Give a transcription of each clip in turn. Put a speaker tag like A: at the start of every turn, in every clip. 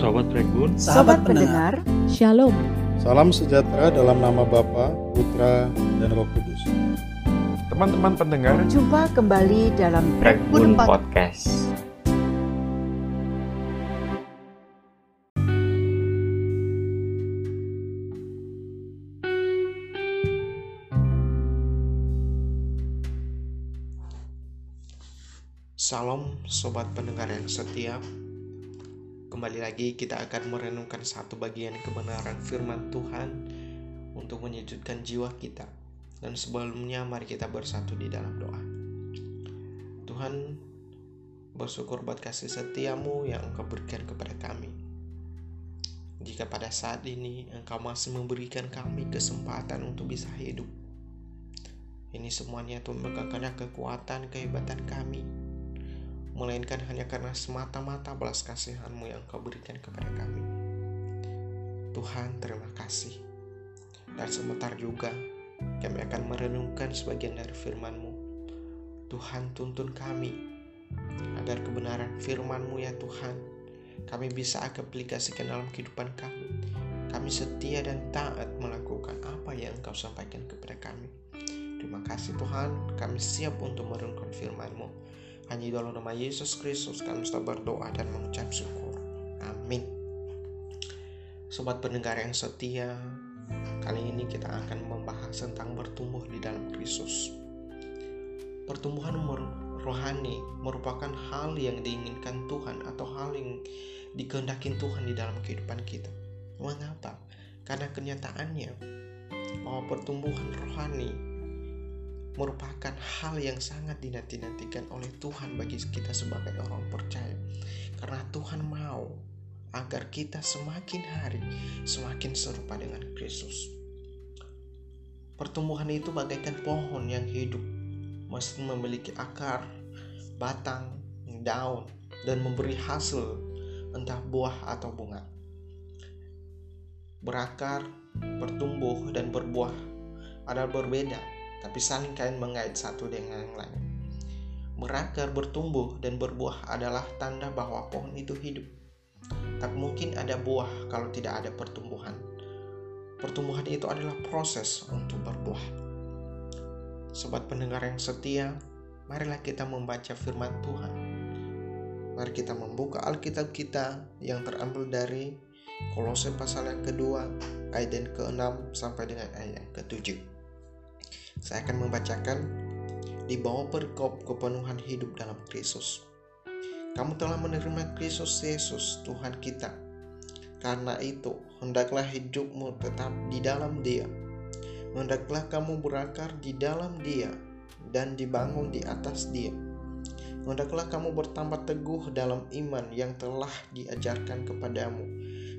A: Sobat Regun,
B: Sobat pendengar,
C: Shalom.
D: Salam sejahtera dalam nama Bapa, Putra, dan Roh Kudus.
A: teman-teman pendengar,
B: jumpa kembali dalam
E: Regun
B: Pod-
E: Podcast.
F: Salam sobat pendengar yang setia. Kembali lagi kita akan merenungkan satu bagian kebenaran firman Tuhan untuk menyejukkan jiwa kita. Dan sebelumnya mari kita bersatu di dalam doa. Tuhan, bersyukur buat kasih setiamu yang engkau berikan kepada kami. Jika pada saat ini engkau masih memberikan kami kesempatan untuk bisa hidup. Ini semuanya bukan karena kekuatan, kehebatan kami, melainkan hanya karena semata-mata belas kasihanmu yang kau berikan kepada kami. Tuhan, terima kasih. Dan sebentar juga kami akan merenungkan sebagian dari firman-Mu. Tuhan, tuntun kami agar kebenaran firman-Mu ya Tuhan, kami bisa aplikasikan dalam kehidupan kami. Kami setia dan taat melakukan apa yang Engkau sampaikan kepada kami. Terima kasih Tuhan, kami siap untuk merenungkan firman-Mu. Hanya dalam nama Yesus Kristus kami sudah berdoa dan mengucap syukur. Amin. Sobat pendengar yang setia, kali ini kita akan membahas tentang bertumbuh di dalam Kristus. Pertumbuhan rohani merupakan hal yang diinginkan Tuhan atau hal yang dikehendaki Tuhan di dalam kehidupan kita. Mengapa? Karena kenyataannya bahwa pertumbuhan rohani merupakan hal yang sangat dinanti-nantikan oleh Tuhan bagi kita sebagai orang percaya. Karena Tuhan mau agar kita semakin hari semakin serupa dengan Kristus. Pertumbuhan itu bagaikan pohon yang hidup, mesti memiliki akar, batang, daun, dan memberi hasil entah buah atau bunga. Berakar, bertumbuh, dan berbuah adalah berbeda tapi saling kain mengait satu dengan yang lain. Berakar, bertumbuh, dan berbuah adalah tanda bahwa pohon itu hidup. Tak mungkin ada buah kalau tidak ada pertumbuhan. Pertumbuhan itu adalah proses untuk berbuah. Sobat pendengar yang setia, marilah kita membaca firman Tuhan. Mari kita membuka Alkitab kita yang terambil dari Kolose pasal yang kedua, ayat yang ke-6 sampai dengan ayat yang ke-7. Saya akan membacakan di bawah perikop kepenuhan hidup dalam Kristus. Kamu telah menerima Kristus Yesus Tuhan kita. Karena itu, hendaklah hidupmu tetap di dalam Dia. Hendaklah kamu berakar di dalam Dia dan dibangun di atas Dia. Hendaklah kamu bertambah teguh dalam iman yang telah diajarkan kepadamu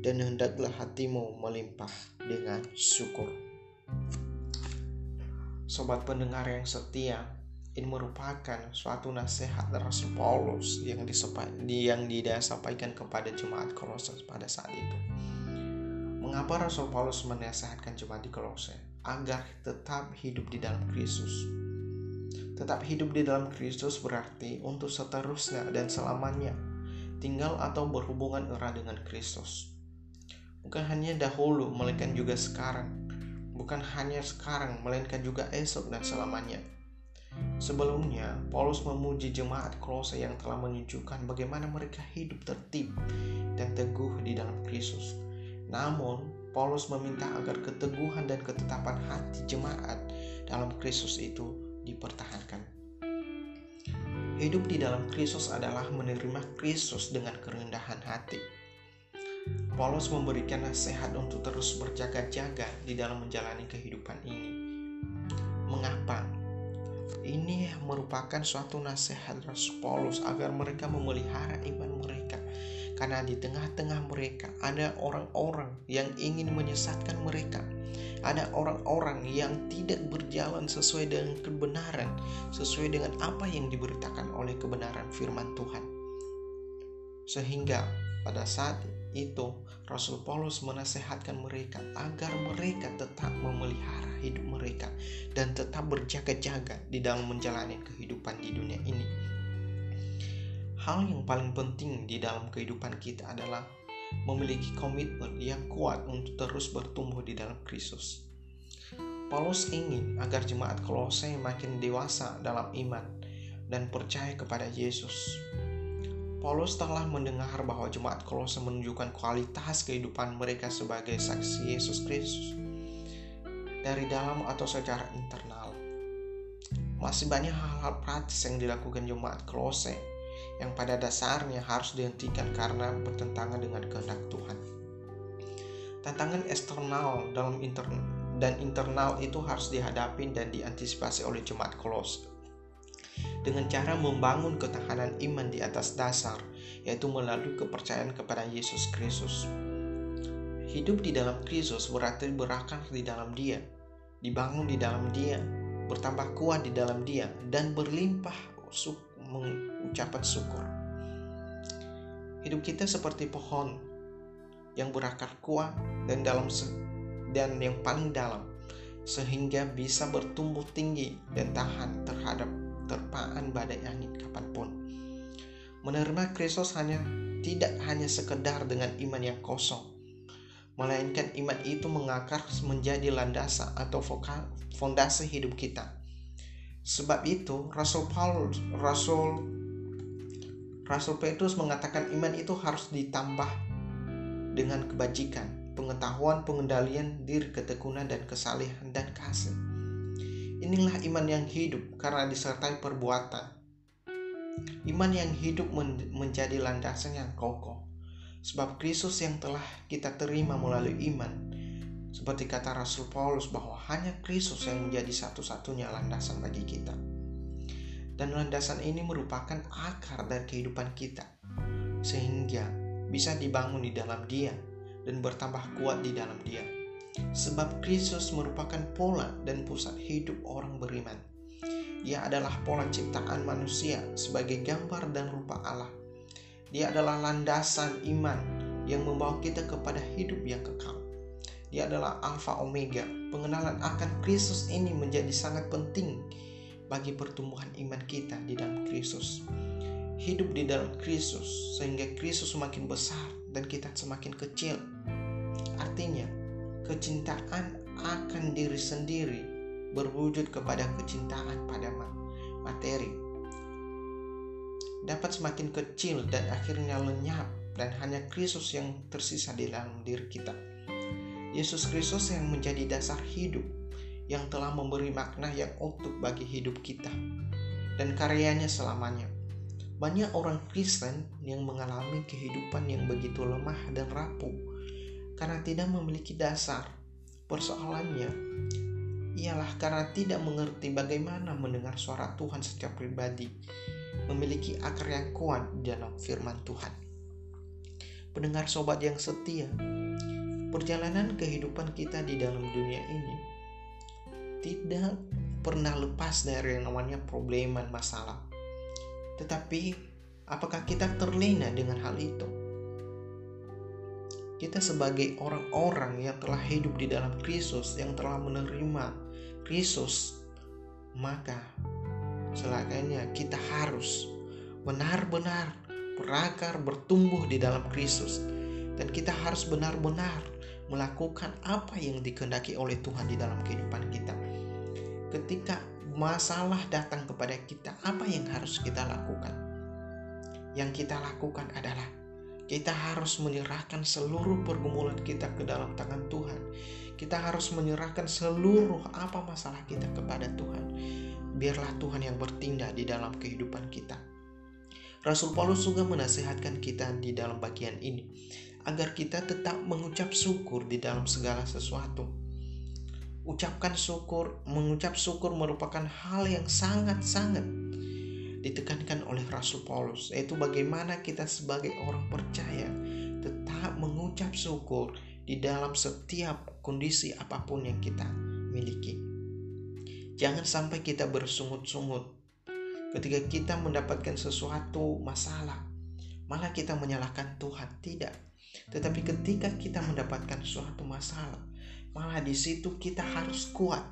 F: dan hendaklah hatimu melimpah dengan syukur. Sobat pendengar yang setia, ini merupakan suatu nasihat Rasul Paulus yang disapa- yang disampaikan kepada jemaat Kolose pada saat itu. Mengapa Rasul Paulus menasihatkan jemaat di Kolose agar tetap hidup di dalam Kristus? Tetap hidup di dalam Kristus berarti untuk seterusnya dan selamanya tinggal atau berhubungan erat dengan Kristus. Bukan hanya dahulu, melainkan juga sekarang bukan hanya sekarang, melainkan juga esok dan selamanya. Sebelumnya, Paulus memuji jemaat Kolose yang telah menunjukkan bagaimana mereka hidup tertib dan teguh di dalam Kristus. Namun, Paulus meminta agar keteguhan dan ketetapan hati jemaat dalam Kristus itu dipertahankan. Hidup di dalam Kristus adalah menerima Kristus dengan kerendahan hati. Paulus memberikan nasihat untuk terus berjaga-jaga di dalam menjalani kehidupan ini. Mengapa? Ini merupakan suatu nasihat Rasul Paulus agar mereka memelihara iman mereka. Karena di tengah-tengah mereka ada orang-orang yang ingin menyesatkan mereka. Ada orang-orang yang tidak berjalan sesuai dengan kebenaran, sesuai dengan apa yang diberitakan oleh kebenaran firman Tuhan. Sehingga pada saat itu Rasul Paulus menasehatkan mereka agar mereka tetap memelihara hidup mereka dan tetap berjaga-jaga di dalam menjalani kehidupan di dunia ini. Hal yang paling penting di dalam kehidupan kita adalah memiliki komitmen yang kuat untuk terus bertumbuh di dalam Kristus. Paulus ingin agar jemaat Kolose makin dewasa dalam iman dan percaya kepada Yesus. Paulus telah mendengar bahwa jemaat Kolose menunjukkan kualitas kehidupan mereka sebagai saksi Yesus Kristus dari dalam atau secara internal. Masih banyak hal-hal praktis yang dilakukan jemaat Kolose yang pada dasarnya harus dihentikan karena bertentangan dengan kehendak Tuhan. Tantangan eksternal dalam internal dan internal itu harus dihadapi dan diantisipasi oleh jemaat Kolos dengan cara membangun ketahanan iman di atas dasar, yaitu melalui kepercayaan kepada Yesus Kristus. Hidup di dalam Kristus berarti berakar di dalam Dia, dibangun di dalam Dia, bertambah kuat di dalam Dia, dan berlimpah mengucapkan syukur. Hidup kita seperti pohon yang berakar kuat dan dalam dan yang paling dalam sehingga bisa bertumbuh tinggi dan tahan terhadap terpaan badai angin kapan pun. Menerima Kristus hanya tidak hanya sekedar dengan iman yang kosong, melainkan iman itu mengakar menjadi landasan atau fondasi hidup kita Sebab itu, Rasul Paulus, Rasul Rasul Petrus mengatakan iman itu harus ditambah dengan kebajikan, pengetahuan, pengendalian diri, ketekunan dan kesalehan dan kasih. Inilah iman yang hidup karena disertai perbuatan. Iman yang hidup men menjadi landasan yang kokoh. Sebab Kristus yang telah kita terima melalui iman seperti kata Rasul Paulus bahwa hanya Kristus yang menjadi satu-satunya landasan bagi kita. Dan landasan ini merupakan akar dari kehidupan kita. Sehingga bisa dibangun di dalam dia dan bertambah kuat di dalam dia. Sebab Kristus merupakan pola dan pusat hidup orang beriman. Dia adalah pola ciptaan manusia sebagai gambar dan rupa Allah. Dia adalah landasan iman yang membawa kita kepada hidup yang kekal. Dia adalah Alfa Omega. Pengenalan akan Kristus ini menjadi sangat penting bagi pertumbuhan iman kita di dalam Kristus. Hidup di dalam Kristus sehingga Kristus semakin besar dan kita semakin kecil. Artinya, kecintaan akan diri sendiri berwujud kepada kecintaan pada materi. Dapat semakin kecil dan akhirnya lenyap dan hanya Kristus yang tersisa di dalam diri kita. Yesus Kristus yang menjadi dasar hidup yang telah memberi makna yang utuh bagi hidup kita dan karyanya selamanya. Banyak orang Kristen yang mengalami kehidupan yang begitu lemah dan rapuh karena tidak memiliki dasar. Persoalannya ialah karena tidak mengerti bagaimana mendengar suara Tuhan secara pribadi, memiliki akar yang kuat dalam firman Tuhan. Pendengar sobat yang setia, perjalanan kehidupan kita di dalam dunia ini tidak pernah lepas dari yang namanya problem dan masalah. Tetapi apakah kita terlena dengan hal itu? Kita sebagai orang-orang yang telah hidup di dalam Kristus, yang telah menerima Kristus, maka selaganya kita harus benar-benar berakar bertumbuh di dalam Kristus dan kita harus benar-benar melakukan apa yang dikehendaki oleh Tuhan di dalam kehidupan kita. Ketika masalah datang kepada kita, apa yang harus kita lakukan? Yang kita lakukan adalah kita harus menyerahkan seluruh pergumulan kita ke dalam tangan Tuhan. Kita harus menyerahkan seluruh apa masalah kita kepada Tuhan. Biarlah Tuhan yang bertindak di dalam kehidupan kita. Rasul Paulus juga menasihatkan kita di dalam bagian ini agar kita tetap mengucap syukur di dalam segala sesuatu. Ucapkan syukur, mengucap syukur merupakan hal yang sangat-sangat ditekankan oleh Rasul Paulus, yaitu bagaimana kita sebagai orang percaya tetap mengucap syukur di dalam setiap kondisi apa pun yang kita miliki. Jangan sampai kita bersungut-sungut ketika kita mendapatkan sesuatu masalah, malah kita menyalahkan Tuhan. Tidak, tetapi ketika kita mendapatkan suatu masalah, malah di situ kita harus kuat.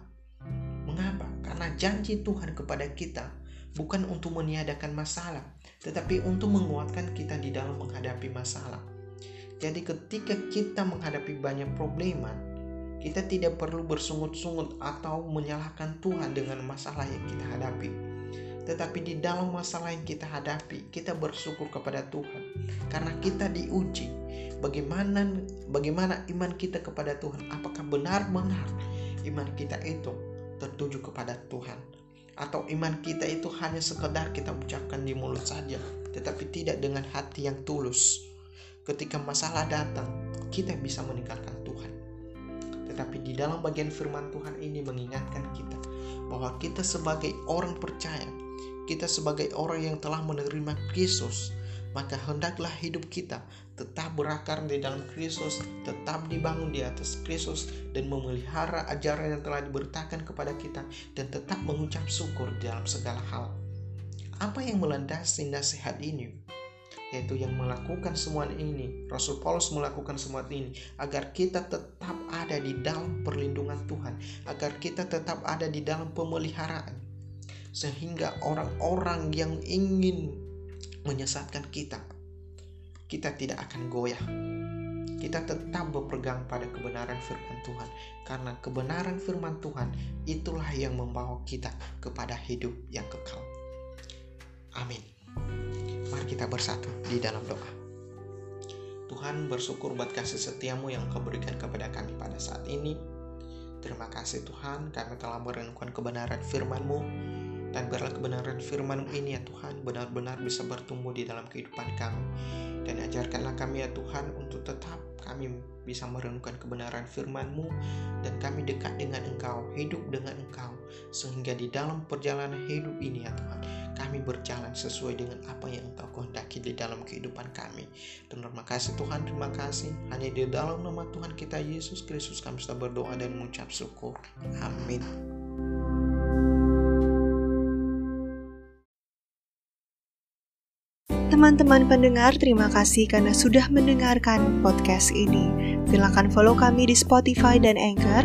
F: Mengapa? Karena janji Tuhan kepada kita bukan untuk meniadakan masalah, tetapi untuk menguatkan kita di dalam menghadapi masalah. Jadi ketika kita menghadapi banyak problema, kita tidak perlu bersungut-sungut atau menyalahkan Tuhan dengan masalah yang kita hadapi. Tetapi di dalam masalah yang kita hadapi, kita bersyukur kepada Tuhan karena kita diuji. Bagaimana bagaimana iman kita kepada Tuhan? Apakah benar-benar iman kita itu tertuju kepada Tuhan? Atau iman kita itu hanya sekedar kita ucapkan di mulut saja, tetapi tidak dengan hati yang tulus? ketika masalah datang, kita bisa meninggalkan Tuhan. Tetapi di dalam bagian firman Tuhan ini mengingatkan kita bahwa kita sebagai orang percaya, kita sebagai orang yang telah menerima Kristus, maka hendaklah hidup kita tetap berakar di dalam Kristus, tetap dibangun di atas Kristus dan memelihara ajaran yang telah diberitakan kepada kita dan tetap mengucap syukur dalam segala hal. Apa yang melandasi nasihat ini? yaitu yang melakukan semua ini. Rasul Paulus melakukan semua ini agar kita tetap ada di dalam perlindungan Tuhan, agar kita tetap ada di dalam pemeliharaan. Sehingga orang-orang yang ingin menyesatkan kita, kita tidak akan goyah. Kita tetap berpegang pada kebenaran firman Tuhan, karena kebenaran firman Tuhan itulah yang membawa kita kepada hidup yang kekal. Amin. Mari kita bersatu di dalam doa. Tuhan bersyukur buat kasih setiamu yang kau berikan kepada kami pada saat ini. Terima kasih Tuhan karena telah merenungkan kebenaran firman-Mu dan biarlah kebenaran firman ini ya Tuhan benar-benar bisa bertumbuh di dalam kehidupan kami dan ajarkanlah kami ya Tuhan untuk tetap kami bisa merenungkan kebenaran firman-Mu dan kami dekat dengan Engkau, hidup dengan Engkau sehingga di dalam perjalanan hidup ini ya Tuhan kami berjalan sesuai dengan apa yang Engkau kehendaki di dalam kehidupan kami. Dan terima kasih Tuhan, terima kasih. Hanya di dalam nama Tuhan kita Yesus Kristus kami sudah berdoa dan mengucap syukur. Amin.
C: Teman-teman pendengar, terima kasih karena sudah mendengarkan podcast ini. Silakan follow kami di Spotify dan Anchor